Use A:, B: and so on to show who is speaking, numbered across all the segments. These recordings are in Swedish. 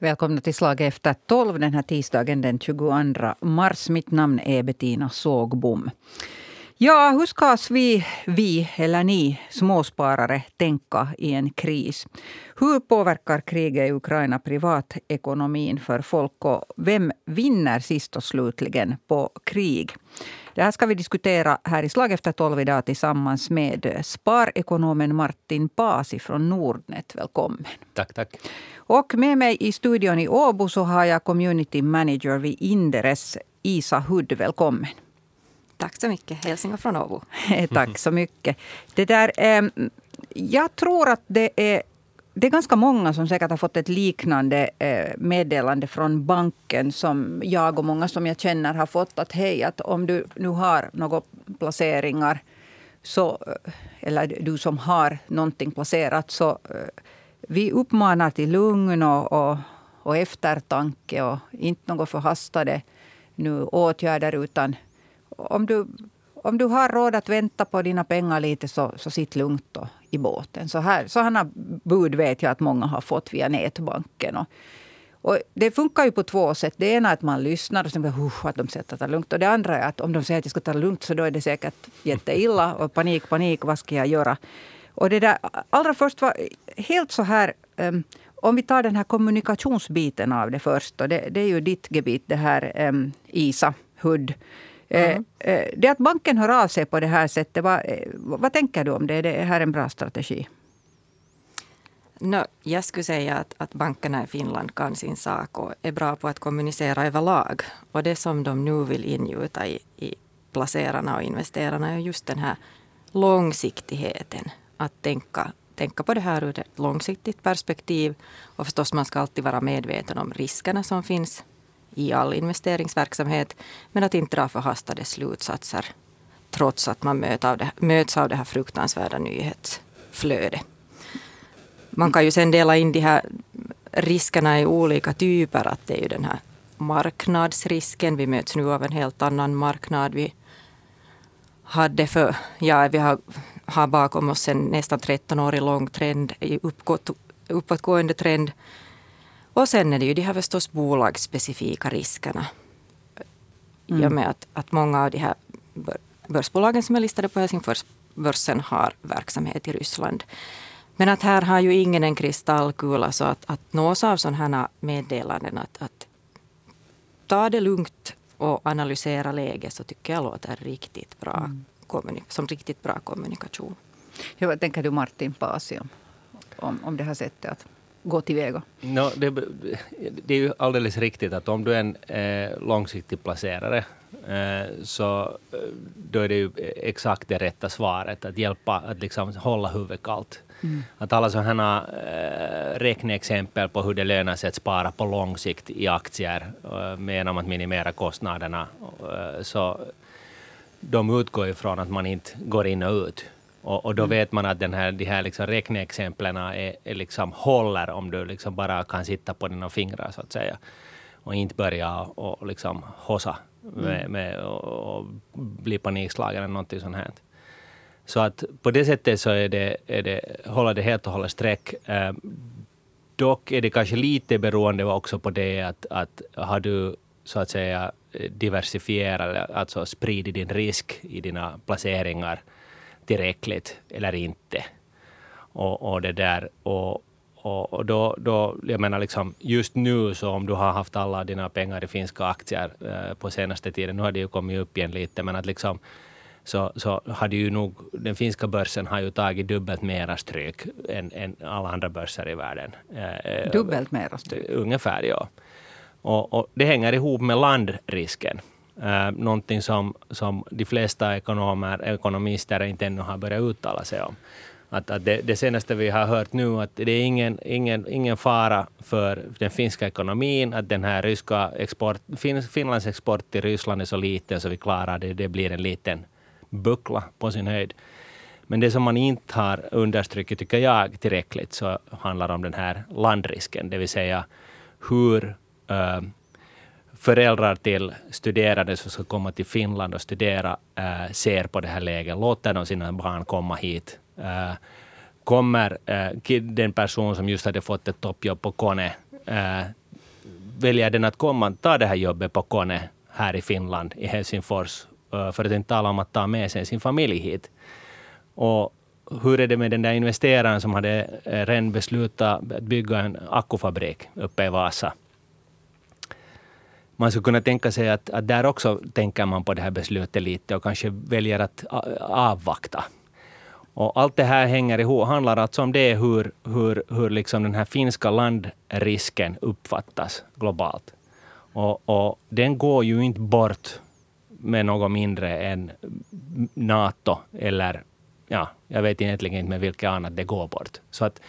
A: Välkomna till Slag efter tolv den här tisdagen den 22 mars. Mitt namn är Bettina Sågbom. Ja, hur ska vi, vi eller ni småsparare tänka i en kris? Hur påverkar kriget i Ukraina privatekonomin för folk och vem vinner sist och slutligen på krig? Det här ska vi diskutera här i Slag efter tolv idag tillsammans med sparekonomen Martin Pasi från Nordnet. Välkommen.
B: Tack, tack.
A: Och med mig i studion i Åbo så har jag community manager vid Inderes, Isa Hudd. Välkommen.
C: Tack så mycket. Hälsningar från Åbo.
A: Tack så mycket. Det där, eh, jag tror att det är det är ganska många som säkert har fått ett liknande eh, meddelande från banken som jag och många som jag känner har fått. Att hej, att om du nu har några placeringar så, eh, eller du som har någonting placerat så eh, vi uppmanar till lugn och, och, och eftertanke och inte något förhastade nu åtgärder utan om du, om du har råd att vänta på dina pengar lite så, så sitt lugnt då i båten. Så här, sådana bud vet jag att många har fått via nätbanken. Och, och det funkar ju på två sätt. Det ena är att man lyssnar och säger att de säger att ta lugnt. Och det andra är att om de säger att jag ska ta det lugnt så då är det säkert jätteilla. Och panik, panik, vad ska jag göra? Och det där, allra först var helt så här um, om vi tar den här kommunikationsbiten av det först. Och det, det är ju ditt gebit det här um, Isa Hudd. Mm. Det att banken hör av sig på det här sättet, vad, eh, vad tänker du om det? Är det här en bra strategi?
C: No, jag skulle säga att, att bankerna i Finland kan sin sak och är bra på att kommunicera överlag. Och det som de nu vill ingjuta i, i placerarna och investerarna är just den här långsiktigheten. Att tänka, tänka på det här ur ett långsiktigt perspektiv. Och förstås, man ska alltid vara medveten om riskerna som finns i all investeringsverksamhet. Men att inte dra förhastade slutsatser trots att man möts av det, möts av det här fruktansvärda nyhetsflödet. Man kan ju sen dela in de här riskerna i olika typer. Att det är ju den här marknadsrisken. Vi möts nu av en helt annan marknad. Vi hade för, ja, vi har, har bakom oss en nästan 13 årig lång trend, uppåt, uppåtgående trend och sen är det ju de här förstås bolagsspecifika riskerna. Mm. I och med att, att många av de här börsbolagen som är listade på Helsingforsbörsen har verksamhet i Ryssland. Men att här har ju ingen en kristallkula så att, att nås av sådana här meddelanden att, att ta det lugnt och analysera läget så tycker jag låter riktigt bra, mm. som riktigt bra kommunikation.
A: Ja, vad tänker du Martin Pasi om, om det här sättet att gå tillväga?
B: No, det, det är ju alldeles riktigt att om du är en eh, långsiktig placerare eh, så eh, då är det ju exakt det rätta svaret, att hjälpa att liksom hålla huvudet kallt. Mm. Att alla sådana eh, räkneexempel på hur det lönar sig att spara på lång sikt i aktier eh, genom att minimera kostnaderna, eh, så de utgår ifrån att man inte går in och ut och, och då mm. vet man att den här, de här liksom räkneexemplen är, är liksom håller om du liksom bara kan sitta på dina fingrar så att säga. Och inte börja och, och liksom hossa med, mm. med och, och bli panikslagen eller någonting sånt här. Så att på det sättet så är det, är det, håller det helt och hållet streck. Eh, dock är det kanske lite beroende också på det att, att har du så att säga diversifierat, alltså spridit din risk i dina placeringar tillräckligt eller inte. Och, och det där, och, och, och, då, då, jag menar liksom, just nu så om du har haft alla dina pengar i finska aktier eh, på senaste tiden, nu har det ju kommit upp igen lite, men att liksom, så, så hade ju nog, den finska börsen har ju tagit dubbelt mera stryk än, än alla andra börser i världen.
A: Eh, dubbelt mera stryk?
B: Ungefär, ja. Och, och, det hänger ihop med landrisken eh, någonting som, som de flesta ekonomer, ekonomister inte ännu har börjat uttala sig om. Att, att det, det, senaste vi har hört nu att det är ingen, ingen, ingen fara för den finska ekonomin, att den här ryska export, fin, Finlands export till Ryssland är så liten så vi klarar det. Det blir en liten buckla på sin höjd. Men det som man inte har understrukit, tycker jag, tillräckligt, så handlar om den här landrisken, det vill säga hur äh, föräldrar till studerande som ska komma till Finland och studera äh, ser på det här läget. Låter de sina barn komma hit? Äh, kommer äh, den person som just hade fått ett toppjobb på Kone, väljer den att komma ta det här jobbet på Kone här i Finland, i Helsingfors, för att inte tala om att ta med sig sin familj hit. Och hur är det med den där investeraren som hade redan beslutat att bygga en akkufabrik uppe i Vasa? Man skulle kunna tänka sig att, att där också tänker man på det här beslutet lite och kanske väljer att avvakta. Och allt det här hänger ihop, handlar alltså om det hur, hur, hur liksom den här finska landrisken uppfattas globalt. Och, och den går ju inte bort med något mindre än Nato eller ja, jag vet egentligen inte med vilket annat det går bort. Så att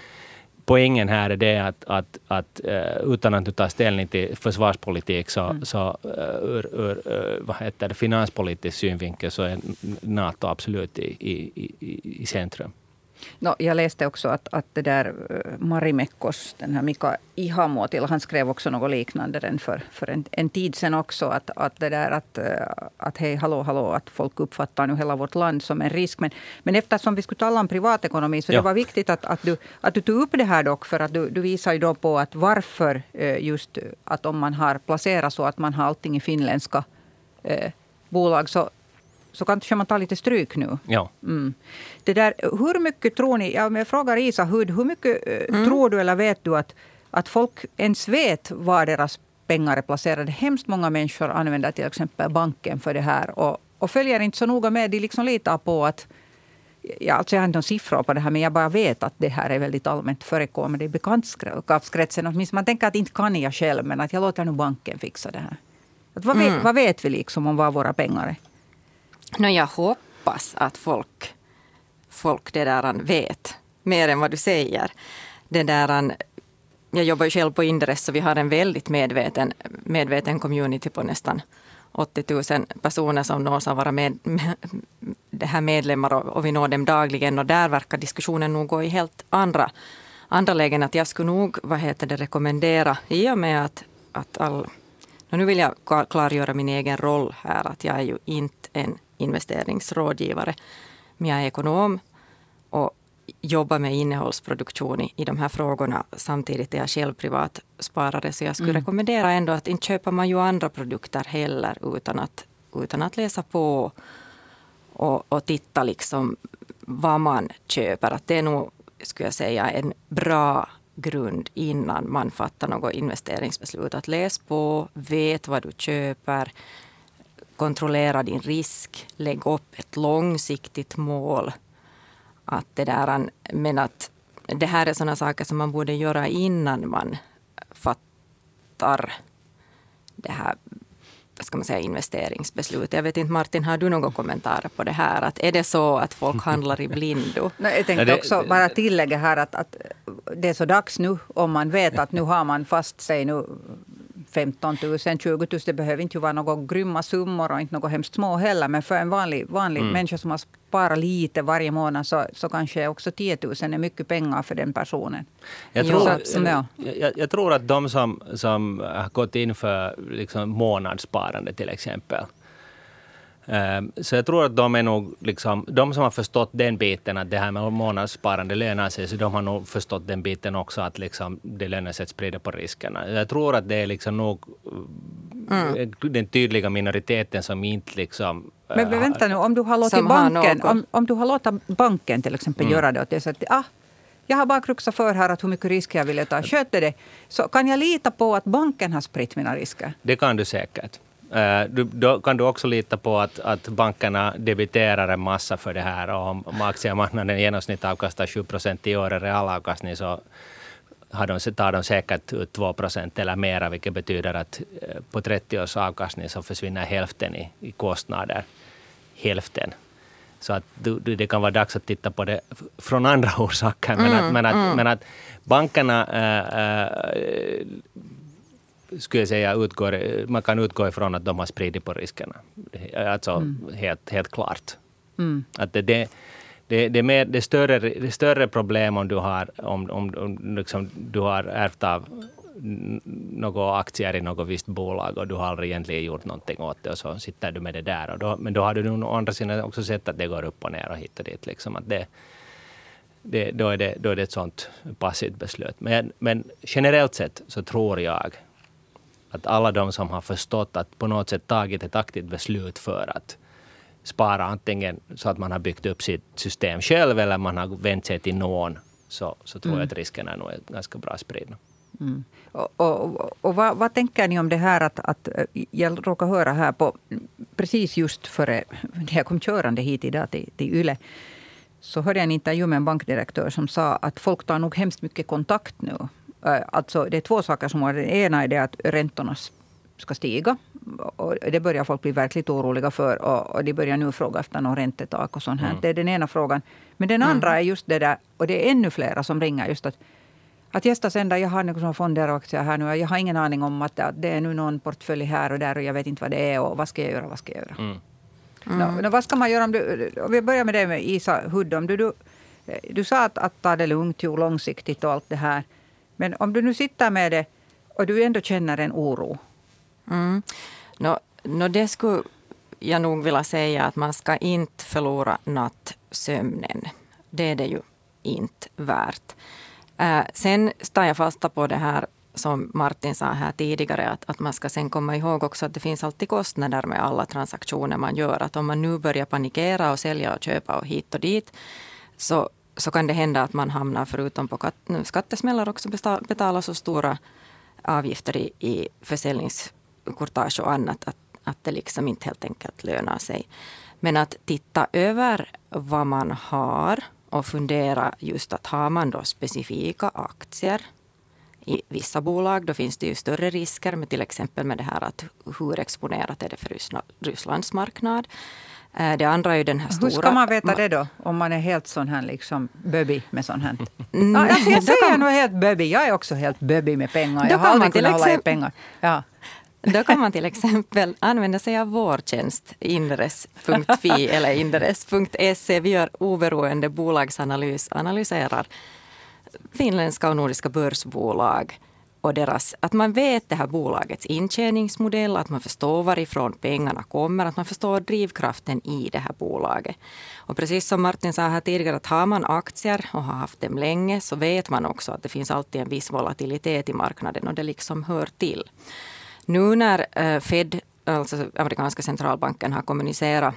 B: poängen här är det att, att, att uh, utan att du tar ställning till försvarspolitik så, mm. så uh, ur, ur uh, vad heter det, finanspolitisk synvinkel så är Nato absolut i, i, i, i centrum.
A: No, jag läste också att, att det där Marimekkos, den här Mika Ihamuotila, han skrev också något liknande för, för en, en tid sedan också. Att, att det där att, att hej, hallå, hallå, att folk uppfattar nu hela vårt land som en risk. Men, men eftersom vi skulle tala om privatekonomi så ja. det var viktigt att, att, du, att du tog upp det här dock. För att du, du visar ju då på att varför just att om man har placerat så att man har allting i finländska eh, bolag så så kanske man tar lite stryk nu.
B: Ja.
A: Mm. Det där, hur mycket tror ni, ja, jag frågar Isa Hud, hur mycket eh, mm. tror du eller vet du att, att folk ens vet var deras pengar är placerade? Hemskt många människor använder till exempel banken för det här och, och följer inte så noga med. De liksom litar på att Ja, alltså jag har inte några siffror på det här, men jag bara vet att det här är väldigt allmänt förekommande i bekantskapskretsen. Man tänker att inte kan jag själv, men att jag låter nu banken fixa det här. Att vad, mm. vet, vad vet vi liksom om var våra pengar är?
C: No, jag hoppas att folk, folk det där vet mer än vad du säger. Det där, jag jobbar ju själv på Inderes så vi har en väldigt medveten, medveten community på nästan 80 000 personer som nås av våra med, med, det här medlemmar och, och, vi når dem dagligen och där verkar diskussionen nog gå i helt andra, andra lägen. Att jag skulle nog vad heter det, rekommendera, i och med att, att all... nu vill jag klargöra min egen roll här, att jag är ju inte en investeringsrådgivare. Men jag är ekonom och jobbar med innehållsproduktion i, i de här frågorna. Samtidigt är jag själv privat sparare så jag skulle mm. rekommendera ändå att inte köper man ju andra produkter heller utan att, utan att läsa på och, och titta liksom vad man köper. Att det är nog, skulle jag säga, en bra grund innan man fattar något investeringsbeslut. Att läs på, vet vad du köper, kontrollera din risk, lägg upp ett långsiktigt mål. Att det där, men att det här är sådana saker som man borde göra innan man fattar det här ska man säga, investeringsbeslut. Jag vet inte Martin, har du några kommentarer på det här? Att är det så att folk handlar i blindo?
A: Nej, jag tänkte också bara tillägga här att, att det är så dags nu om man vet att nu har man fast sig nu 15 000, 20 000. Det behöver inte vara några grymma summor och inte några hemskt små heller. Men för en vanlig, vanlig mm. människa som har sparat lite varje månad så, så kanske också 10 000 är mycket pengar för den personen.
B: Jag tror, så, ja. jag, jag, tror att de som, som har gått in för liksom månadssparande till exempel så jag tror att de är nog, liksom, de som har förstått den biten, att det här med månadssparande lönar sig, så de har nog förstått den biten också, att liksom, det lönar sig att sprida på riskerna. Jag tror att det är liksom nog mm. den tydliga minoriteten som inte liksom...
A: Men, men vänta nu, om du har låtit banken, om, om du har låtit banken till exempel mm. göra det åt dig, så att ah, jag har bara kruxat för här att hur mycket risker jag vill ta. Sköter det. Så kan jag lita på att banken har spritt mina risker?
B: Det kan du säkert. Eh, du, då kan du också lita på att, att bankerna debiterar en massa för det här. Och om aktiemarknaden i genomsnitt avkastar 7 procent i år i realavkastning så har de, tar de säkert ut 2 procent eller mera, vilket betyder att eh, på 30 års avkastning så försvinner hälften i, i kostnader. Hälften. Så att du, du, det kan vara dags att titta på det från andra orsaker. Men, mm, att, men, att, mm. men att bankerna äh, äh, skulle jag säga, utgår, man kan utgå ifrån att de har spridit på riskerna. Alltså mm. helt, helt klart. Mm. Att det, det, det, det, är mer, det, större, det större problem om du har, om, om, om liksom, du har ärvt av några aktier i något visst bolag och du har aldrig egentligen gjort någonting åt det och så sitter du med det där. Och då, men då har du nog å andra sidan också sett att det går upp och ner och hit och dit. Liksom, att det, det, då, är det, då är det ett sånt passivt beslut. Men, men generellt sett så tror jag att alla de som har förstått att på något sätt tagit ett aktivt beslut för att spara antingen så att man har byggt upp sitt system själv eller man har vänt sig till någon så, så tror mm. jag att riskerna är nog ganska bra spridda.
A: Mm. Och, och, och vad, vad, tänker ni om det här att, att jag råkar höra här på precis just före när jag kom körande hit idag till, till YLE så hörde jag en intervju med en bankdirektör som sa att folk tar nog hemskt mycket kontakt nu. Alltså det är två saker som har. Det ena är det att räntorna ska stiga. Och det börjar folk bli verkligt oroliga för. Och, de börjar nu fråga efter någon räntetak och sånt här. Mm. Det är den ena frågan. Men den andra mm. är just det där, och det är ännu flera som ringer just att att gästa sen där, jag har några fonder och aktier här nu. Jag har ingen aning om att det är nu någon portfölj här och där och jag vet inte vad det är och vad ska jag göra, vad ska jag göra? Mm. Mm. No, no, vad ska man göra om du, om vi börjar med dig med Isa Hudd. Om du, du, du sa att, att ta det lugnt, jo, långsiktigt och allt det här. Men om du nu sitter med det och du ändå känner en oro.
C: Mm. No, no, det skulle jag nog vilja säga att man ska inte förlora nattsömnen. Det är det ju inte värt. Äh, sen tar jag fasta på det här som Martin sa här tidigare, att, att man ska sen komma ihåg också att det finns alltid kostnader med alla transaktioner man gör. Att om man nu börjar panikera och sälja och köpa och hit och dit, så, så kan det hända att man hamnar, förutom på skattesmällar, också betala så stora avgifter i, i försäljningskortage och annat, att, att det liksom inte helt enkelt lönar sig. Men att titta över vad man har och fundera just att har man då specifika aktier i vissa bolag, då finns det ju större risker med till exempel med det här att hur exponerat är det för Rysslands marknad. Eh, det andra är ju den här stora...
A: Hur ska man veta det då? Om man är helt sån här liksom böbig med sånt här. Mm, ja, alltså jag säger nog helt böbig. Jag är också helt böbig med pengar. Jag har aldrig kunnat hålla i pengar. Ja.
C: Då kan man till exempel använda sig av vår tjänst inderes.fi eller inderes.se. Vi gör oberoende bolagsanalys, analyserar finländska och nordiska börsbolag och deras, att man vet det här bolagets intjäningsmodell, att man förstår varifrån pengarna kommer, att man förstår drivkraften i det här bolaget. Och precis som Martin sa här tidigare, att har man aktier och har haft dem länge så vet man också att det finns alltid en viss volatilitet i marknaden och det liksom hör till. Nu när eh, Fed, alltså amerikanska centralbanken, har kommunicerat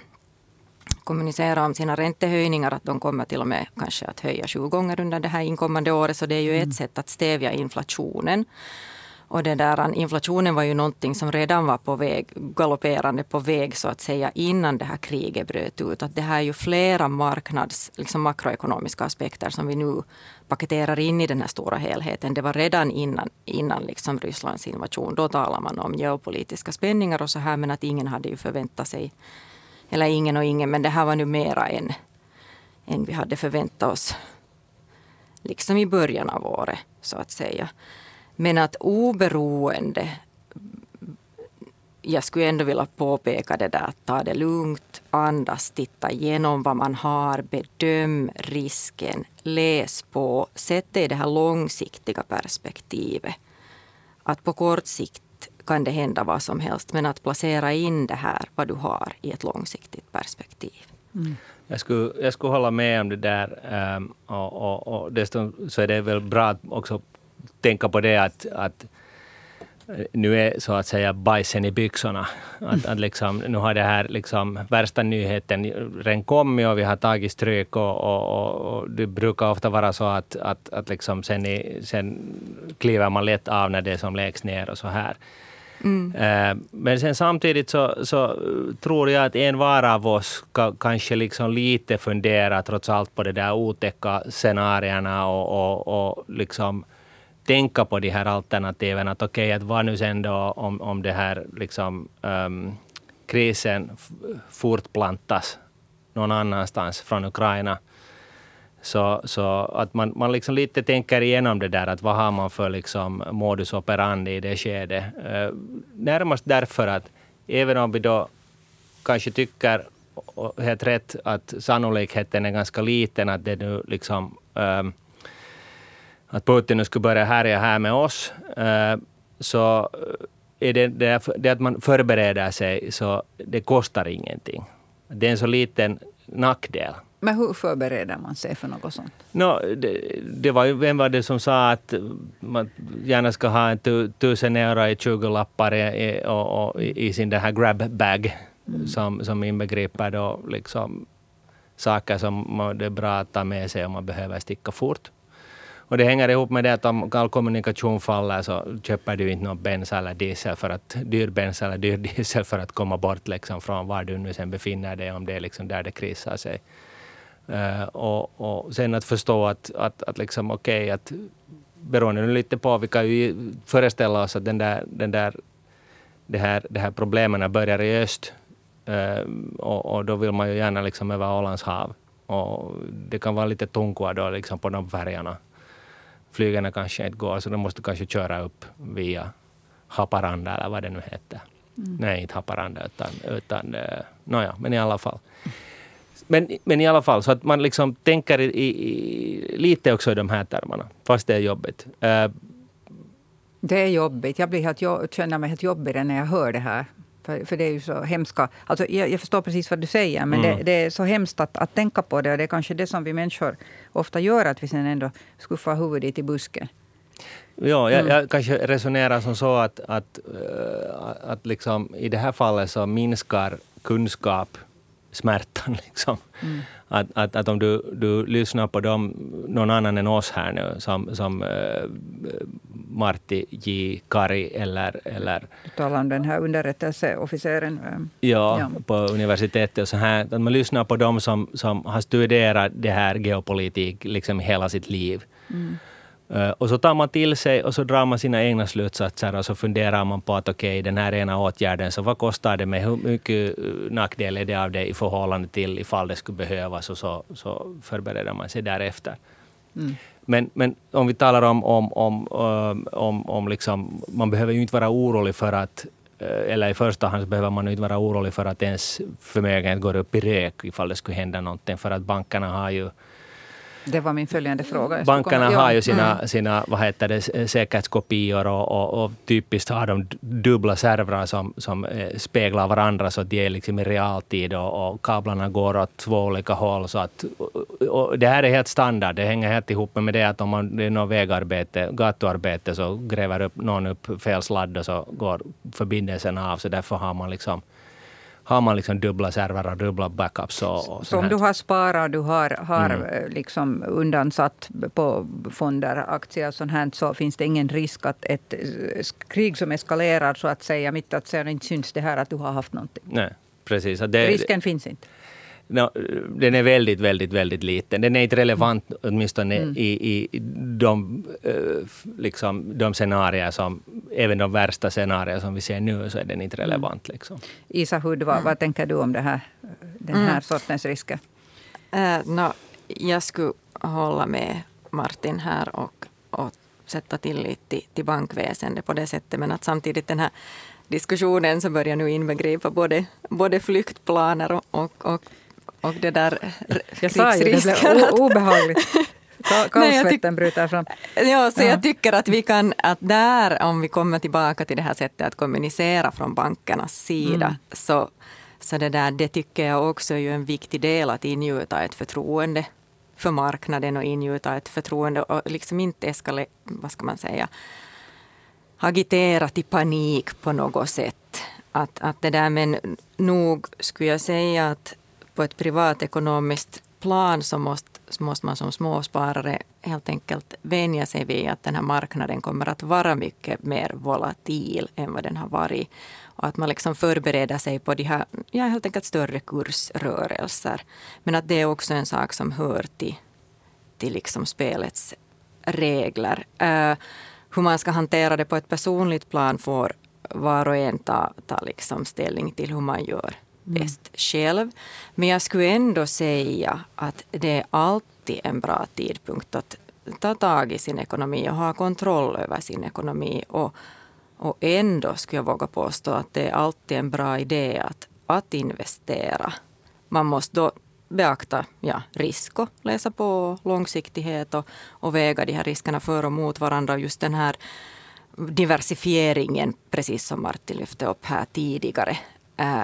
C: kommunicera om sina räntehöjningar, att de kommer till och med kanske att höja sju gånger under det här inkommande året. Så det är ju mm. ett sätt att stävja inflationen. Och det där, inflationen var ju någonting som redan var på väg, galopperande på väg så att säga innan det här kriget bröt ut. Att det här är ju flera marknads, liksom makroekonomiska aspekter som vi nu paketerar in i den här stora helheten. Det var redan innan, innan liksom Rysslands invasion. Då talar man om geopolitiska spänningar och så här men att ingen hade ju förväntat sig eller ingen och ingen, men det här var nu mera än, än vi hade förväntat oss. Liksom i början av året, så att säga. Men att oberoende jag skulle ändå vilja påpeka det där att ta det lugnt, andas, titta igenom vad man har, bedöm risken, läs på, sätt det i det här långsiktiga perspektivet. Att på kort sikt kan det hända vad som helst. Men att placera in det här, vad du har, i ett långsiktigt perspektiv.
B: Mm. Jag, skulle, jag skulle hålla med om det där. Um, och, och, och dessutom så är det väl bra att också tänka på det att, att nu är så att säga bajsen i byxorna. Att, att liksom, nu har det här liksom, värsta nyheten redan kommit och vi har tagit stryk och, och, och, det brukar ofta vara så att, att, att liksom sen, i, sen kliver man lätt av när det är som lägst ner och så här. Mm. Eh, men sen samtidigt så, så, eh, tror jag att en var av oss ka, kanske liksom lite funderar trots allt på de där otäcka scenarierna och, och, och liksom tänka på de här alternativen. Att okej, okay, att vad nu sen då om, om det här liksom, um, krisen fortplantas någon annanstans från Ukraina. Så, så att man, man liksom lite tänker igenom det där, att vad har man för liksom modus operandi i det skedet. Eh, närmast därför att även om vi då kanske tycker, helt rätt, att sannolikheten är ganska liten att det nu liksom ehm, att Putin nu skulle börja härja här med oss, eh, så eh, är det, det, det att man förbereder sig, så det kostar ingenting. Det är en så liten nackdel.
A: Men hur förbereder man sig för något sånt?
B: No, det, det var vem var det som sa att man gärna ska ha en tu, tusen euro i 20-lappar i, och, och, i sin den här grab bag mm. som, som inbegriper då liksom saker som det är bra att ta med sig om man behöver sticka fort. Och det hänger ihop med det att om all kommunikation faller så köper du inte någon bensin eller diesel för att, dyr bensin eller dyr diesel för att komma bort liksom från var du nu sen befinner dig, om det är liksom där det krisar sig. Uh, och, och sen att förstå att, att, att liksom okej, okay, att beroende lite på, vi kan ju föreställa oss att den där, den där, det, här, det här problemen börjar i öst uh, och, och, då vill man ju gärna liksom över Ålands hav. Och det kan vara lite tunkua då liksom på de färjorna. Flygen kanske inte går, så de måste kanske köra upp via Haparanda eller vad det nu heter. Mm. Nej, inte Haparanda utan, utan uh, nåja, men i alla fall men, men i alla fall, så att man liksom tänker i, i, lite också i de här termerna, fast det är jobbigt. Uh,
A: det är jobbigt. Jag blir helt, jag känner mig helt jobbig när jag hör det här. För, för det är ju så hemska... Alltså jag, jag förstår precis vad du säger, men mm. det, det, är så hemskt att, att tänka på det. Och det är kanske det som vi människor ofta gör, att vi sen ändå skuffar huvudet i busken.
B: Ja, jag, mm. jag, kanske resonerar som så att, att, uh, att liksom, i det här fallet så minskar kunskap smärtan. Liksom. Mm. Att, att, att om du, du lyssnar på dem, någon annan än oss här nu, som, som uh, Martti J. Kari eller... eller
A: du talar om den här underrättelseofficeren.
B: Ja, ja, på universitetet och så här. Att man lyssnar på dem som, som har studerat det här geopolitik liksom hela sitt liv. Mm. Eh, och så tar man till sig och så drar man sina egna slutsatser och så funderar man på att okej, okay, den här ena åtgärden, så vad kostar det mig? Hur mycket eh, nackdel är det av det i förhållande till ifall det skulle behövas? Och så, så förbereder man sig därefter. Mm. Men, men om vi talar om, om, om, om, eh, om, om liksom, man behöver ju inte vara orolig för att eller i första hand behöver man inte vara orolig för att ens förmögenhet går upp i rök ifall det skulle hända någonting. För att bankerna har ju
A: det var min följande fråga.
B: Bankerna komma, har ju sina, mm. sina vad heter det, säkerhetskopior och, och, och, typiskt har de dubbla servrar som, som eh, speglar varandra så att de är liksom i realtid och, och kablarna går åt två olika håll. Så att, det här är helt standard. Det hänger helt ihop med det att om man, det är något vägarbete, gatuarbete så gräver upp någon upp fel sladd och så går förbindelsen av. Så därför har man liksom har man liksom dubbla servrar och dubbla backups. Och, och
A: så om du har sparat och du har, har mm. Eh, liksom undansatt på fonder, aktier och sånt här, så finns det ingen risk att ett eh, krig som eskalerar så att säga, mitt att säga, inte syns det här att du har haft någonting.
B: Nej, precis.
A: Det, Risken finns inte.
B: No, den är väldigt, väldigt, väldigt liten. Den är inte relevant mm. åtminstone mm. i, i de, uh, liksom, de scenarier som, även de värsta scenarier som vi ser nu, så är den inte mm. relevant. Liksom.
A: Isa Hood, vad, vad tänker du om det här, den här mm. sortens risker?
C: Uh, no, jag skulle hålla med Martin här och, och sätta tillit till, till bankväsendet på det sättet. Men att samtidigt den här diskussionen så börjar nu inbegripa både, både flyktplaner och, och, och det där
A: Jag sa ju det blev obehagligt. Kallsvetten bryter fram.
C: Ja, så ja. jag tycker att vi kan, att där, om vi kommer tillbaka till det här sättet att kommunicera från bankernas sida, mm. så, så det där, det tycker jag också är ju en viktig del att ingjuta ett förtroende för marknaden och ingjuta ett förtroende och liksom inte eskalera, vad ska man säga, agitera till panik på något sätt. Att, att det där, men nog skulle jag säga att på ett privatekonomiskt plan så måste, så måste man som småsparare helt enkelt vänja sig vid att den här marknaden kommer att vara mycket mer volatil än vad den har varit. Och att man liksom förbereder sig på de här, ja, helt enkelt större kursrörelser. Men att det är också en sak som hör till, till liksom spelets regler. Uh, hur man ska hantera det på ett personligt plan får var och en ta, ta liksom ställning till hur man gör Mm. bäst själv. Men jag skulle ändå säga att det är alltid en bra tidpunkt att ta tag i sin ekonomi och ha kontroll över sin ekonomi. Och, och ändå skulle jag våga påstå att det är alltid en bra idé att, att investera. Man måste då beakta ja, risk och läsa på långsiktighet och, och väga de här riskerna för och mot varandra. Och just den här diversifieringen, precis som Martin lyfte upp här tidigare. Eh,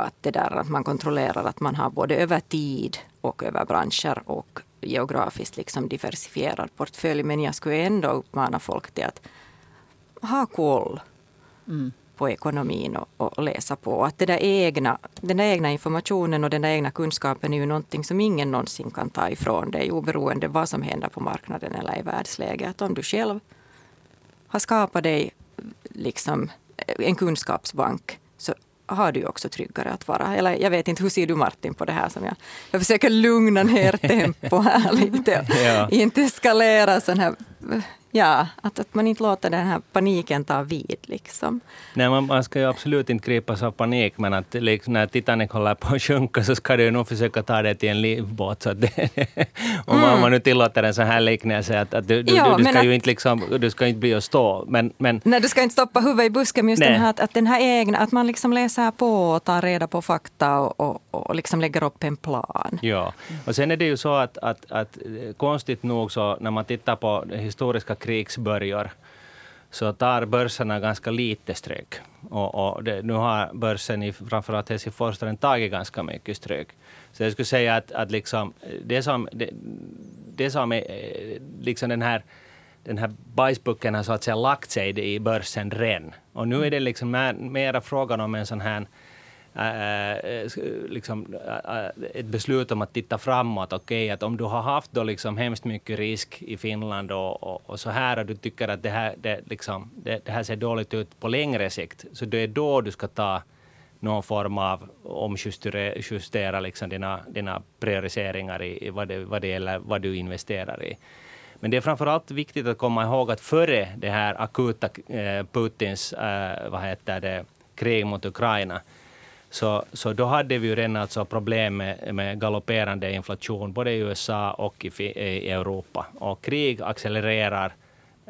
C: att, det där, att man kontrollerar att man har både över tid och över branscher och geografiskt liksom diversifierad portfölj. Men jag skulle ändå uppmana folk till att ha koll mm. på ekonomin och, och, läsa på. Att det där egna, den där egna informationen och den där egna kunskapen är ju någonting som ingen någonsin kan ta ifrån dig oberoende vad som händer på marknaden eller i världsläget. Att om du själv har skapat dig liksom en kunskapsbank så har du också tryggare att vara. Eller jag vet inte, hur ser du Martin på det här? Som jag, jag försöker lugna ner tempo här lite. ja. Inte eskalera sån här Ja, att, att man inte låter den här paniken ta vid. Liksom.
B: Nej, man, man ska ju absolut inte gripas av panik, men att liksom, när Titanic håller på att sjunka så ska du nog försöka ta det till en livbåt. Så det, om, mm. man, nu tillåter en sån här liknelse, att, att du, du, ja, du, du ska ju att, inte liksom, du ska inte bli och stå. Men, men,
C: nej, du ska inte stoppa huvudet i busken, men just den här, att, att den här egna, att man liksom läser på och tar reda på fakta och, och, och liksom lägger upp en plan.
B: Ja, och sen är det ju så att, att, att konstigt nog så när man tittar på historiska krigsbörjor så tar börserna ganska lite stryk. Och, och det, nu har börsen i framförallt Helsingfors tagit ganska mycket stryk. Så jag skulle säga att, att liksom, det, som, det, det som är eh, liksom den här den här bajspucken har så att säga lagt sig i börsen redan. Och nu är det liksom mer, mera frågan om en sån här Äh, äh liksom, äh, äh, ett beslut om att titta framåt. Okej, okay, att om du har haft då liksom hemskt mycket risk i Finland och, och, och så här och du tycker att det här, det, liksom, det, det, här ser dåligt ut på längre sikt, så det är då du ska ta någon form av omjustera liksom dina, dina prioriteringar i, i vad, det, vad det gäller vad du investerar i. Men det är framförallt viktigt att komma ihåg att före det här akuta eh, Putins eh, vad heter det, krig mot Ukraina så, så då hade vi ju redan alltså problem med, med galopperande inflation både i USA och i, i Europa. Och krig accelererar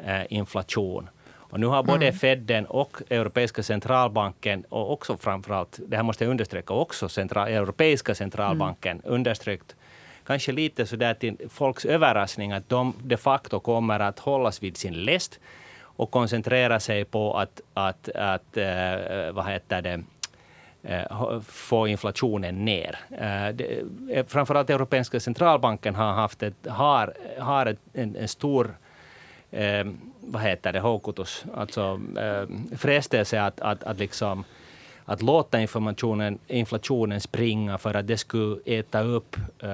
B: eh, inflation. Och nu har både mm. Feden och Europeiska centralbanken och också framförallt, det här måste jag understryka, också central, Europeiska centralbanken mm. understrykt kanske lite så där till folks överraskning att de de facto kommer att hållas vid sin läst och koncentrera sig på att, att, att äh, vad heter det, Eh, få inflationen ner. Eh, eh, framförallt Europeiska centralbanken har haft ett, har, har ett, en, en stor eh, vad heter det, hokutus, alltså eh, frestelse att, att, att, liksom, att låta inflationen, inflationen springa för att det skulle äta upp eh,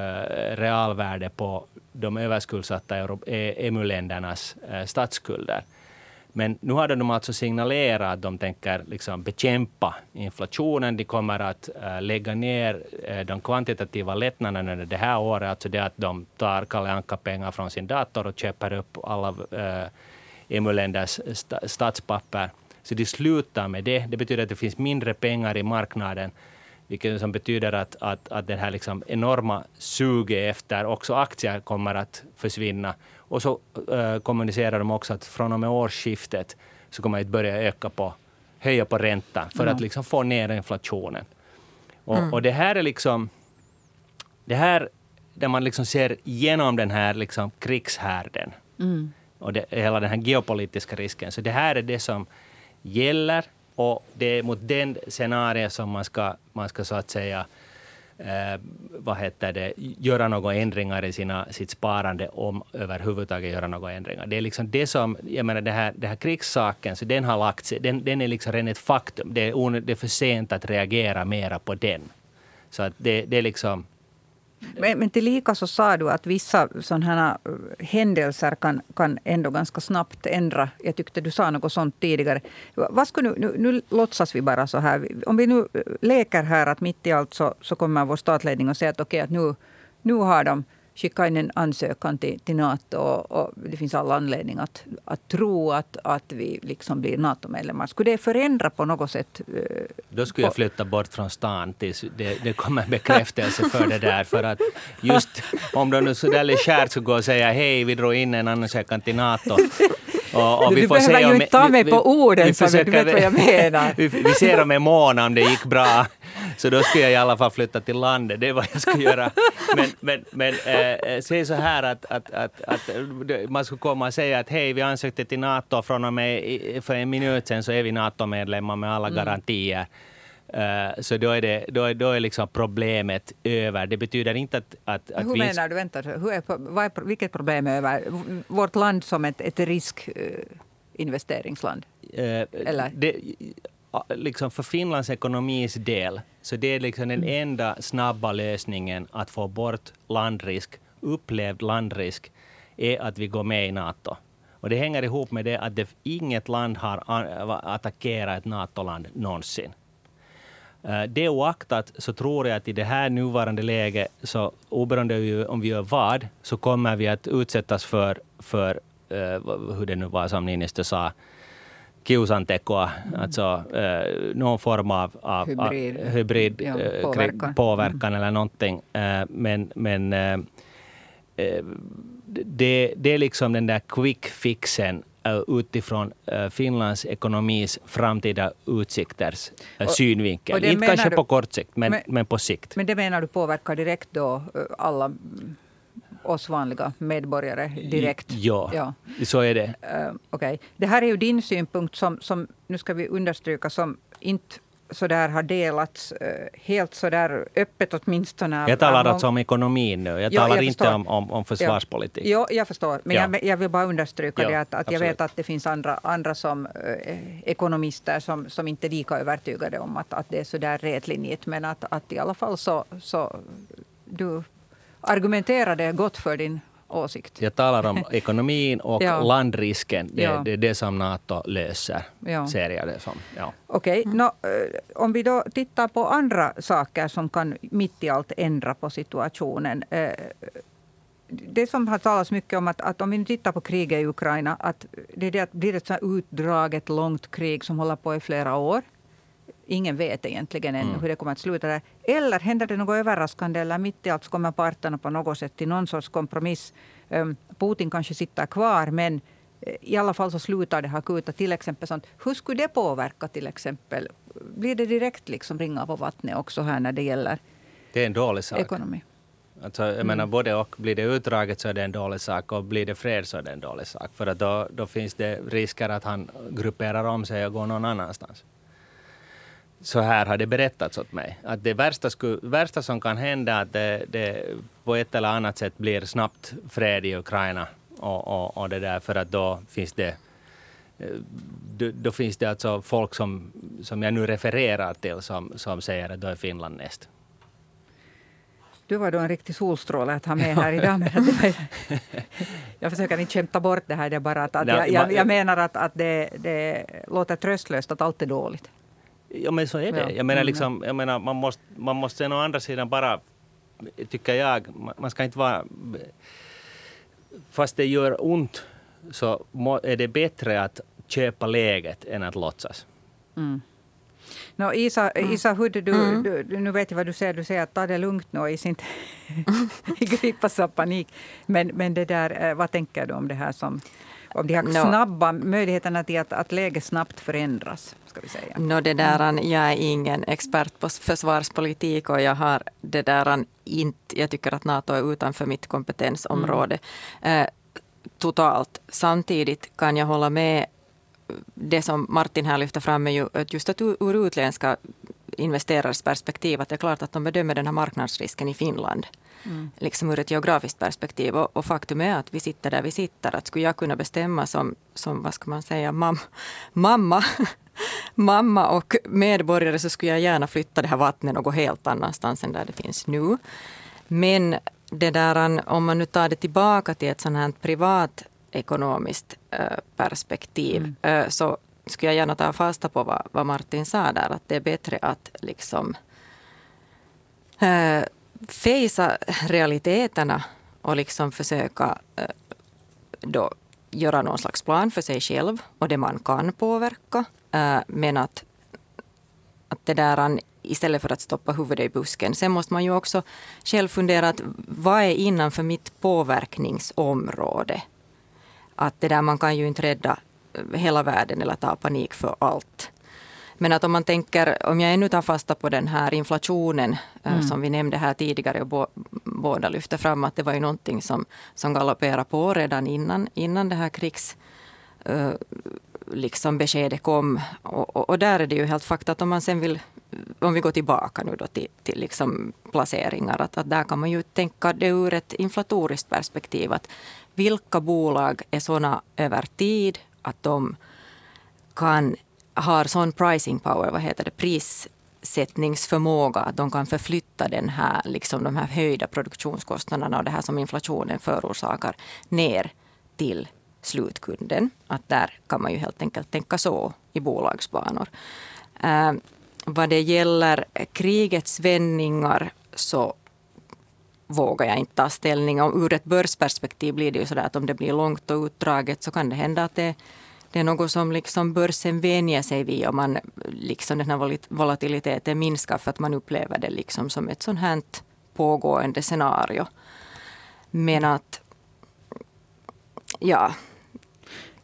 B: realvärde på de överskuldsatta EMU-ländernas e-, eh, statsskulder. Men nu har de alltså signalerat att de tänker liksom bekämpa inflationen. De kommer att eh, lägga ner eh, de kvantitativa lättnaderna under det här året. Alltså det att de tar Kalle Anka-pengar från sin dator och köper upp alla eh, EMU-länders statspapper. Så de slutar med det. Det betyder att det finns mindre pengar i marknaden vilket som betyder att, att, att det här liksom enorma suget efter också aktier kommer att försvinna. Och så äh, kommunicerar de också att från och med årsskiftet så kommer det börja öka på, höja på räntan för mm. att liksom få ner inflationen. Och, mm. och, det här är liksom... Det här där man liksom ser igenom den här liksom krigshärden mm. och det, hela den här geopolitiska risken. Så det här är det som gäller och det är mot den scenario som man ska, man ska så att säga eh, vad heter det, göra några ändringar i sina, sitt sparande om överhuvudtaget göra några ändringar. Det är liksom det som, jag menar det här, det här krigssaken, så den har lagt sig, den, den är liksom redan ett faktum. Det är, det är för sent att reagera mera på den. Så att det, det är liksom
A: men, men tillika så sa du att vissa sådana här eh, händelser kan, kan ändå ganska snabbt ändra. Jag tyckte du sa något sånt tidigare. Vad skulle nu, nu, nu låtsas vi bara så här. Om vi nu eh, leker här att mitt i allt så, så kommer vår statledning och säger att okej, okay, att nu, nu har de skicka in en ansökan till, till Nato. Och, och, det finns all anledning att, att tro att, att vi liksom blir NATO-medlemmar. Skulle det förändra på något sätt?
B: Eh, Då skulle jag flytta bort från stan tills det, det kommer bekräftelse för det där. För att just om de nu legärt skulle gå och säga hej, vi drog in en ansökan till Nato.
A: Och, och vi du behöver ju inte ta mig på orden, vi, vi försöker, du vet vad jag menar.
B: vi, vi ser om en månad om det gick bra. Så då skulle jag i alla fall flytta till landet, det är vad jag skulle göra. Men, men, men äh, säg så här att, att, att, att, man skulle komma och säga att hej, vi ansökte till NATO från och med för en minut sedan så är vi NATO-medlemmar med alla mm. garantier. Uh, så då är, det, då, är, då är liksom problemet över. Det betyder inte att... att, att
A: hur vi... menar du? Vänta, hur är, vad är, vilket problem är över? Vårt land som ett, ett riskinvesteringsland? Uh, Eller?
B: Det, liksom för Finlands ekonomis del, så det är liksom den mm. enda snabba lösningen att få bort landrisk, upplevd landrisk, är att vi går med i NATO. Och det hänger ihop med det att det, inget land har attackerat ett NATO-land någonsin. Eh, det oaktat så tror jag att i det här nuvarande läget, så oberoende om vi gör vad, så kommer vi att utsättas för, för uh, hur det nu var som Niinistö sa, kiusantekoa, mm. alltså uh, någon form av, av hybrid, av hybrid ja, påverkan, påverkan mm. eller någonting. Uh, men men uh, det, det är liksom den där quick fixen utifrån Finlands ekonomis framtida utsikters och, synvinkel. Inte kanske du, på kort sikt, men, men, men, på sikt.
A: Men det menar du påverkar direkt då alla oss vanliga medborgare direkt?
B: Ja, ja. så är det.
A: Uh, okay. Det här är ju din synpunkt som, som, nu ska vi understryka, som inte så där har delats uh, helt så där öppet åtminstone.
B: Jag talar alltså om ekonomin nu. Jag talar jag inte om, om, om försvarspolitik.
A: Ja, jo, jag förstår. Men ja. jag, jag, vill bara understryka ja, det att, att jag vet att det finns andra, andra som uh, ekonomister som, som inte är lika övertygade om att, att det är så där rätlinjigt. Men att, att i alla fall så, så du argumenterade gott för din åsikt.
B: Jag talar om ekonomin och ja. landrisken. Det, ja. det, är det som Nato löser, ja. ser jag det som. Ja.
A: Okej, okay. no, om vi då tittar på andra saker som kan mitt i allt ändra på situationen. Eh, det som har talats mycket om att, att om vi tittar på kriget i Ukraina, att det, det blir ett så utdraget, långt krig som håller på i flera år ingen vet egentligen ännu mm. hur det kommer att sluta. Där. Eller händer det något överraskande eller mitt i allt så kommer parterna på något sätt till någon sorts kompromiss. Um, Putin kanske sitter kvar men eh, i alla fall så slutar det akuta. Till exempel sånt. Hur skulle det påverka till exempel? Blir det direkt liksom ringa på vattnet också här när det gäller
B: Det är en dålig sak.
A: Ekonomi.
B: Alltså, jag mm. menar både och. Blir det utdraget så är det en dålig sak och blir det fred så är det en dålig sak. För att då, då finns det risker att han grupperar om sig och går någon annanstans så här har det berättats åt mig. Att det värsta, skulle, värsta som kan hända är att det, det, på ett eller annat sätt blir snabbt fred i Ukraina. Och, och, och det där, för att då finns det då, då, finns det alltså folk som, som jag nu refererar till som, som säger att då är Finland näst.
A: Du var då en riktig solstråle att ha med här idag. Men var, jag försöker inte kämpa bort det här. Det bara att, att jag, jag, jag menar att, att det, det låter tröstlöst att allt är dåligt.
B: Ja men så är det. Jag menar, mm. liksom, jag menar man, måste, man måste sen å andra sidan bara, tycker jag, man ska inte vara... Fast det gör ont så är det bättre att köpa läget än att låtsas.
A: Mm. No, Isa, mm. Isa Hudde, du, mm. du, nu vet jag vad du säger. Du säger att ta det lugnt nu och inte gripas av panik. Men, men det där, eh, vad tänker du om det här som om de här snabba möjligheterna till att, att läget snabbt förändras? Ska vi säga.
C: No, det där, jag är ingen expert på försvarspolitik och jag har det där inte, jag tycker att Nato är utanför mitt kompetensområde. Mm. Eh, totalt. Samtidigt kan jag hålla med det som Martin här lyfter fram är ju just att ur utländska investerares perspektiv att det är klart att de bedömer den här marknadsrisken i Finland. Mm. Liksom ur ett geografiskt perspektiv. Och, och, faktum är att vi sitter där vi sitter. Att skulle jag kunna bestämma som, som vad ska man säga, mam, mamma mamma och medborgare så skulle jag gärna flytta det här vattnet någon helt annanstans än där det finns nu. Men det där, om man nu tar det tillbaka till ett sånt här privat ekonomiskt äh, perspektiv mm. äh, så skulle jag gärna ta fasta på vad, vad, Martin sa där, att det är bättre att liksom äh, fejsa realiteterna och liksom försöka eh, då göra någon slags plan för sig själv och det man kan påverka. Eh, men att, att det där istället för att stoppa huvudet i busken. Sen måste man ju också själv fundera att vad är innanför mitt påverkningsområde? Att det där man kan ju inte rädda eh, hela världen eller ta panik för allt. Men att om man tänker, om jag ännu tar fasta på den här inflationen eh, mm. som vi nämnde här tidigare och bo, båda lyfte fram att det var ju någonting som, som galopperade på redan innan, innan det här krigs uh, liksom beskedet kom. Och, och, och, där är det ju helt fakta att om man sen vill, om vi går tillbaka nu då till, till liksom placeringar, att, att där kan man ju tänka det ur ett inflatoriskt perspektiv. Att vilka bolag är sådana över tid att de kan har sån pricing power, vad heter det, prissättningsförmåga att de kan förflytta den här, liksom de här höjda produktionskostnaderna och det här som inflationen förorsakar ner till slutkunden. Att där kan man ju helt enkelt tänka så i bolagsbanor. Eh, vad det gäller krigets vändningar så vågar jag inte ta ställning. Och ur ett börsperspektiv blir det ju så att om det blir långt och utdraget så kan det hända att det det är något som liksom börsen vänjer sig vid och man, liksom den här volatiliteten minskar för att man upplever det liksom som ett sånt här pågående scenario. Men att, ja,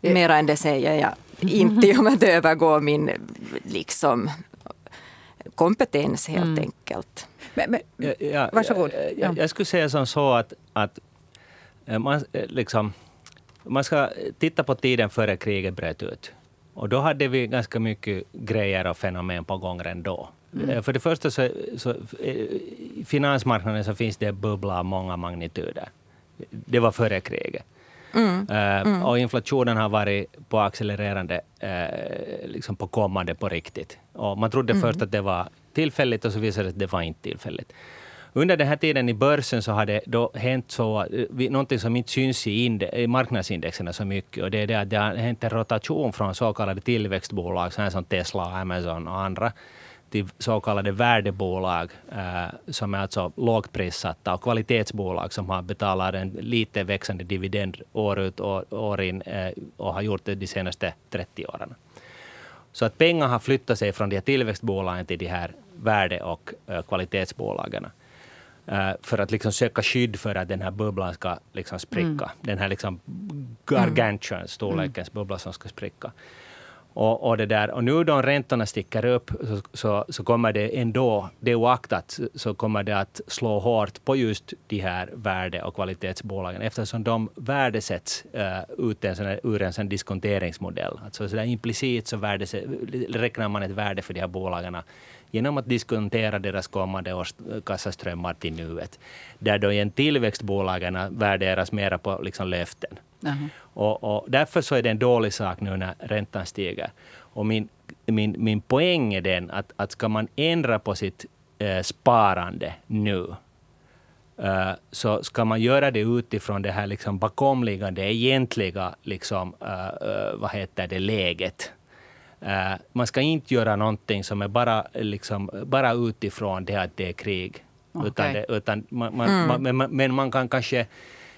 C: mera än det säger jag inte om att övergå min liksom, kompetens helt mm. enkelt.
B: Men, men, ja, varsågod. Jag, jag, jag skulle säga som så att, att eh, man, eh, liksom, man ska titta på tiden före kriget bröt ut. Och då hade vi ganska mycket grejer och fenomen på gång redan då. Mm. Eh, för det första så, så eh, finansmarknaden så finns det bubbla av många magnituder. Det var före kriget. Mm. Uh, mm. Och inflationen har varit på accelererande, liksom på kommande på riktigt. Och man trodde mm. först att det var tillfälligt och så visade det sig att det var inte tillfälligt. Under den här tiden i börsen så har det då hänt så, eh, någonting som inte syns i, inde, i marknadsindexerna så mycket. Och det är det att det har hänt en rotation från så kallade tillväxtbolag, så som Tesla, Amazon och andra, till så kallade värdebolag äh, som är alltså lågt prissatta och kvalitetsbolag som har betalat en lite växande dividend år ut och år in äh, och har gjort det de senaste 30 åren. Så att pengar har flyttat sig från de här tillväxtbolagen till de här värde och äh, kvalitetsbolagen. Uh, för att liksom söka skydd för att den här bubblan ska liksom spricka. Mm. Den här liksom gargantuan mm. storlekens mm. bubbla som ska spricka. Och, och, det där, och nu då räntorna sticker upp så, så, så kommer det ändå, det oaktat, så kommer det att slå hårt på just de här värde och kvalitetsbolagen eftersom de värdesätts uh, ut en sån här, ur en sån diskonteringsmodell. Alltså så implicit så räknar man ett värde för de här bolagen genom att diskontera deras kommande års kassaströmmar till nuet. Där då igen tillväxtbolagen värderas mera på liksom löften. Uh-huh. Och, och, därför så är det en dålig sak nu när räntan stiger. Och min, min, min poäng är den att, att ska man ändra på sitt eh, sparande nu, Uh, så ska man göra det utifrån det här liksom bakomliggande, egentliga liksom, uh, uh, vad heter det, läget. Uh, man ska inte göra någonting som är bara, liksom, bara utifrån det att det är krig. Okay. Utan det, utan man, man, mm. man, men man kan kanske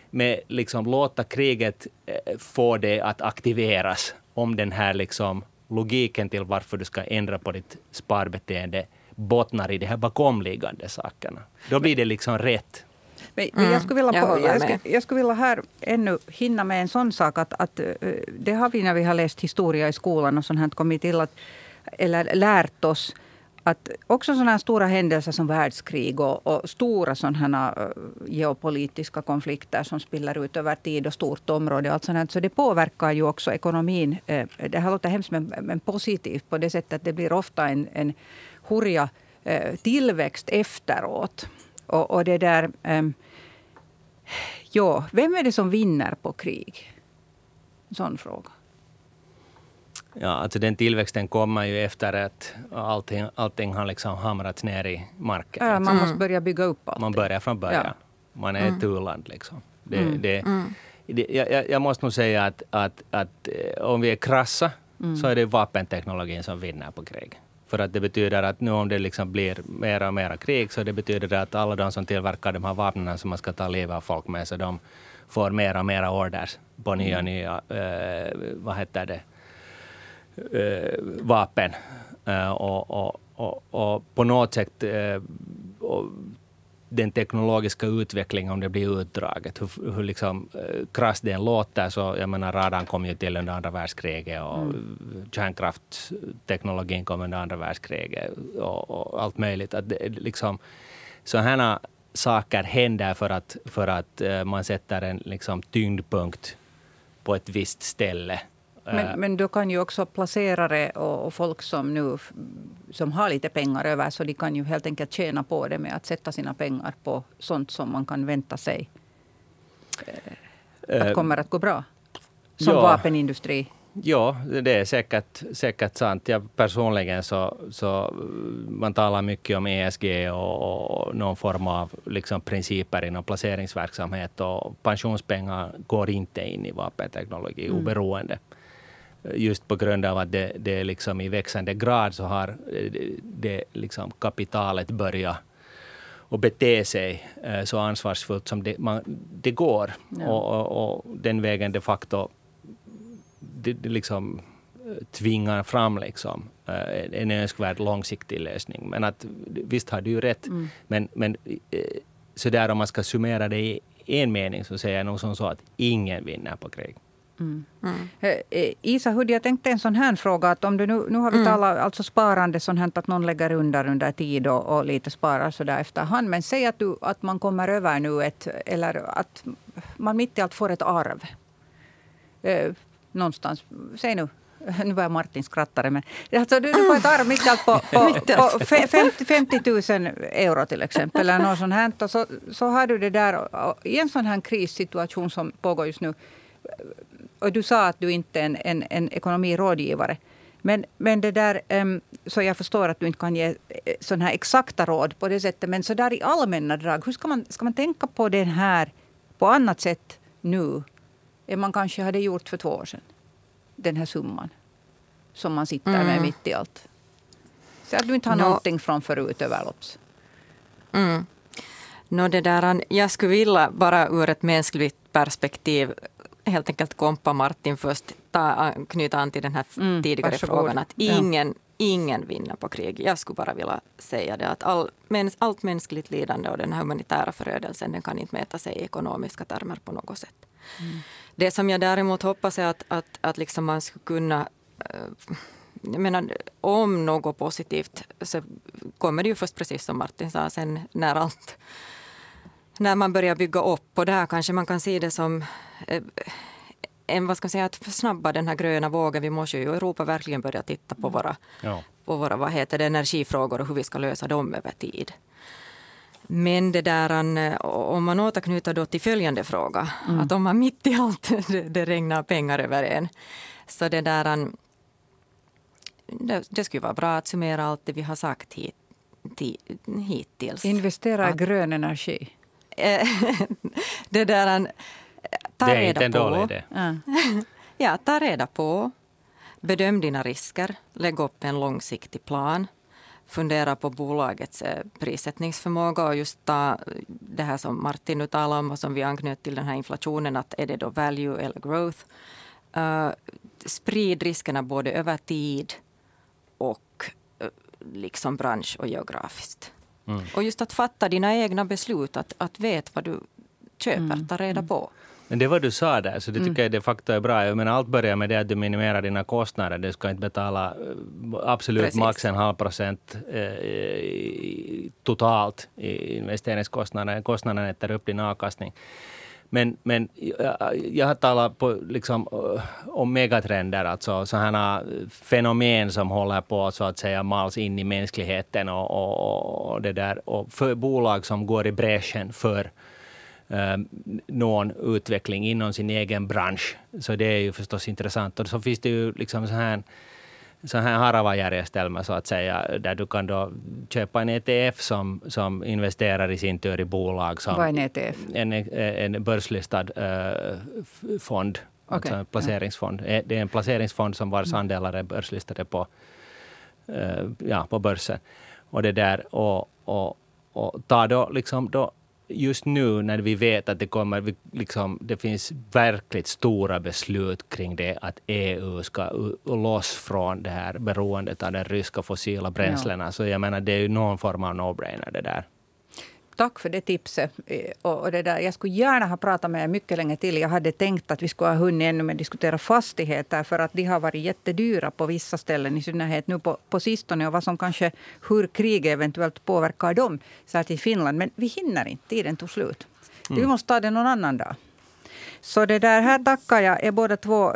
B: med, liksom, låta kriget uh, få det att aktiveras om den här liksom, logiken till varför du ska ändra på ditt sparbeteende bottnar i de här bakomliggande sakerna. Då blir det liksom rätt.
A: Men, mm, jag, skulle vilja på, jag, skulle, jag skulle vilja här ännu hinna med en sån sak att, att det har vi när vi har läst historia i skolan och sånt här kommit till att, eller lärt oss att också sådana här stora händelser som världskrig och, och stora sådana geopolitiska konflikter som spiller ut över tid och stort område. Och allt sånt här, så det påverkar ju också ekonomin. Det här låter hemskt men, men positivt på det sättet att det blir ofta en, en hurja tillväxt efteråt. Och, och det där... Um, ja, vem är det som vinner på krig? En sån fråga.
B: Ja, alltså den tillväxten kommer ju efter att allting, allting har liksom hamrats ner i marken.
A: Ja, man måste börja bygga upp
B: allt. Man börjar från början. Ja. Man är mm. ett u-land. Liksom. Det, mm. Det, mm. det, jag, jag, måste nog säga att, att, att eh, om vi är krassa mm. så är det vapenteknologin som vinner på krig. För att det betyder att nu om det liksom blir mer och mer krig så det betyder det att alla de som tillverkar de här vapnen som man ska ta livet av folk med, så de får mer och mer orders på nya, mm. nya äh, vad heter det, äh, vapen. Äh, och, och, och, och, på något sätt den teknologiska utvecklingen, om det blir utdraget, hur, hur liksom, eh, krasst den låter, så jag menar radarn kom ju till under andra världskriget och mm. kärnkraftteknologin kom under andra världskriget och, och allt möjligt. Att det, liksom, sådana saker händer för att, för att uh, man sätter en liksom, tyngdpunkt på ett visst ställe.
A: Men, eh. men då kan ju också placerare och, och, folk som nu som har lite pengar över, så de kan ju helt enkelt tjäna på det med att sätta sina pengar på sånt som man kan vänta sig eh, att kommer att gå bra. Som ja. vapenindustri.
B: Ja, det är säkert, säkert sant. Jag personligen så, så man talar mycket om ESG och, och någon form av liksom principer inom placeringsverksamhet och pensionspengar går inte in i vapenteknologi mm. oberoende. Just på grund av att det, det liksom i växande grad så har det, det liksom kapitalet börjat och bete sig eh, så ansvarsfullt som det, man, det går. Ja. Och, och, och, den vägen de facto det, det liksom eh, tvingar fram liksom, eh, en önskvärd långsiktig lösning. Men att, visst har du ju rätt. Mm. Men, men eh, så där om man ska summera det i en mening så säger jag nog som så att ingen vinner på krig. Mm.
A: Mm. Isa Hudi, jag tänkte en sån här fråga. Att om du nu, nu har vi mm. talat alltså sparande sånt här att någon lägger under under tid och, och lite sparar så där efterhand. Men säg att, du, att man kommer över nu ett, eller att man mitt i allt får ett arv någonstans. Säg nu. Nu börjar Martin skratta. Men, alltså, du, du får ett arv mitt allt på, på, på 50, 50 000 euro till exempel. Eller något sånt här. Och så, så har du det där. Och I en sån här krissituation som pågår just nu. Och du sa att du inte är en, en, en ekonomirådgivare. Men, men det där, så jag förstår att du inte kan ge eh, sådana här exakta råd på det sättet. Men så där i allmänna drag, hur ska man, ska man tänka på det här på annat sätt nu än man kanske hade gjort för två år sedan. Den här summan som man sitter mm. med mitt i allt. Så att du inte har no. någonting från förut överlopps.
C: Mm. No, det där, jag skulle vilja, bara ur ett mänskligt perspektiv, helt enkelt kompa Martin först, ta, knyta an till den här mm, tidigare varsågod. frågan. Att ingen, ja. ingen vinner på krig. Jag skulle bara vilja säga det att all, mäns, allt mänskligt lidande och den här humanitära förödelsen den kan inte mäta sig i ekonomiska termer på något sätt. Mm. Det som jag däremot hoppas är att, att, att liksom man skulle kunna eh, jag menar, om något positivt så kommer det ju först precis som Martin sa, sen när allt när man börjar bygga upp och där kanske man kan se det som eh, en, vad ska man säga, att försnabba den här gröna vågen. Vi måste ju i Europa verkligen börja titta på våra, ja. på våra vad heter det, energifrågor och hur vi ska lösa dem över tid. Men det där, om man återknyter då till följande fråga, mm. att om man mitt i allt det, det regnar pengar över en, så det där det, det skulle vara bra att summera allt det vi har sagt hit, hittills.
A: Investera i grön energi.
C: det där,
B: ta det är inte en dålig idé.
C: Ja. ta reda på, bedöm dina risker, lägg upp en långsiktig plan fundera på bolagets eh, prissättningsförmåga och just ta det här som Martin nu talade om och som vi anknöt till den här inflationen, att är det då value eller growth? Uh, sprid riskerna både över tid och liksom bransch och geografiskt. Mm. Och just att fatta dina egna beslut, att, att veta vad du köper, mm. ta reda på.
B: Men det var du sa där, så det tycker mm. jag de facto är bra. Jag menar, allt börjar med det att du minimerar dina kostnader. Du ska inte betala eh, absolut Precis. max en halv procent eh, totalt i investeringskostnader. Kostnaden äter upp din avkastning. Men, men jag har talat på, liksom, eh, om megatrender, alltså sådana eh, fenomen som håller på så att säga mals in i mänskligheten och, och, och det där. Och för bolag som går i bräschen för eh, någon utveckling inom sin egen bransch. Så det är ju förstås intressant. Och så finns det ju liksom så här så här Harava-järjestelmä så att säga, där du kan då köpa en ETF som, som investerar i sin tur i bolag. Som
A: Vad är en ETF?
B: En, en börslistad uh, fond, okay. alltså en placeringsfond. Ja. Det är en placeringsfond som vars mm. andelar är börslistade på, uh, ja, på börsen. Och det där, och, och, och tar då liksom då just nu när vi vet att det kommer, liksom, det finns verkligt stora beslut kring det att EU ska loss från det här beroendet av de ryska fossila bränslena. Ja. Så jag menar, det är ju någon form av no-brainer det där.
A: Tack för det tipset. Eh, och det där, jag skulle gärna ha pratat med er mycket länge till. Jag hade tänkt att vi skulle ha hunnit ännu mer diskutera fastigheter för att de har varit jättedyra på vissa ställen, i synnerhet nu på, på sistone och vad som kanske, hur kriget eventuellt påverkar dem, särskilt i Finland. Men vi hinner inte, tiden tog slut. Mm. Vi måste ta det någon annan dag. Så det där, här tackar jag er båda två.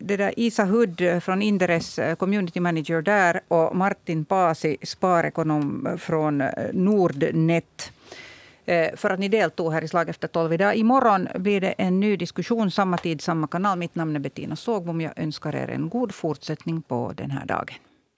A: Det där Isa Hudd från Inderes, eh, community manager där och Martin Pasi, sparekonom från eh, Nordnet eh, Eh, för att ni deltog här i Slag efter tolv idag. Imorgon blir det en ny diskussion, samma tid, samma kanal. Mitt namn är Bettina Sågbom. Jag önskar er en god fortsättning på den här dagen.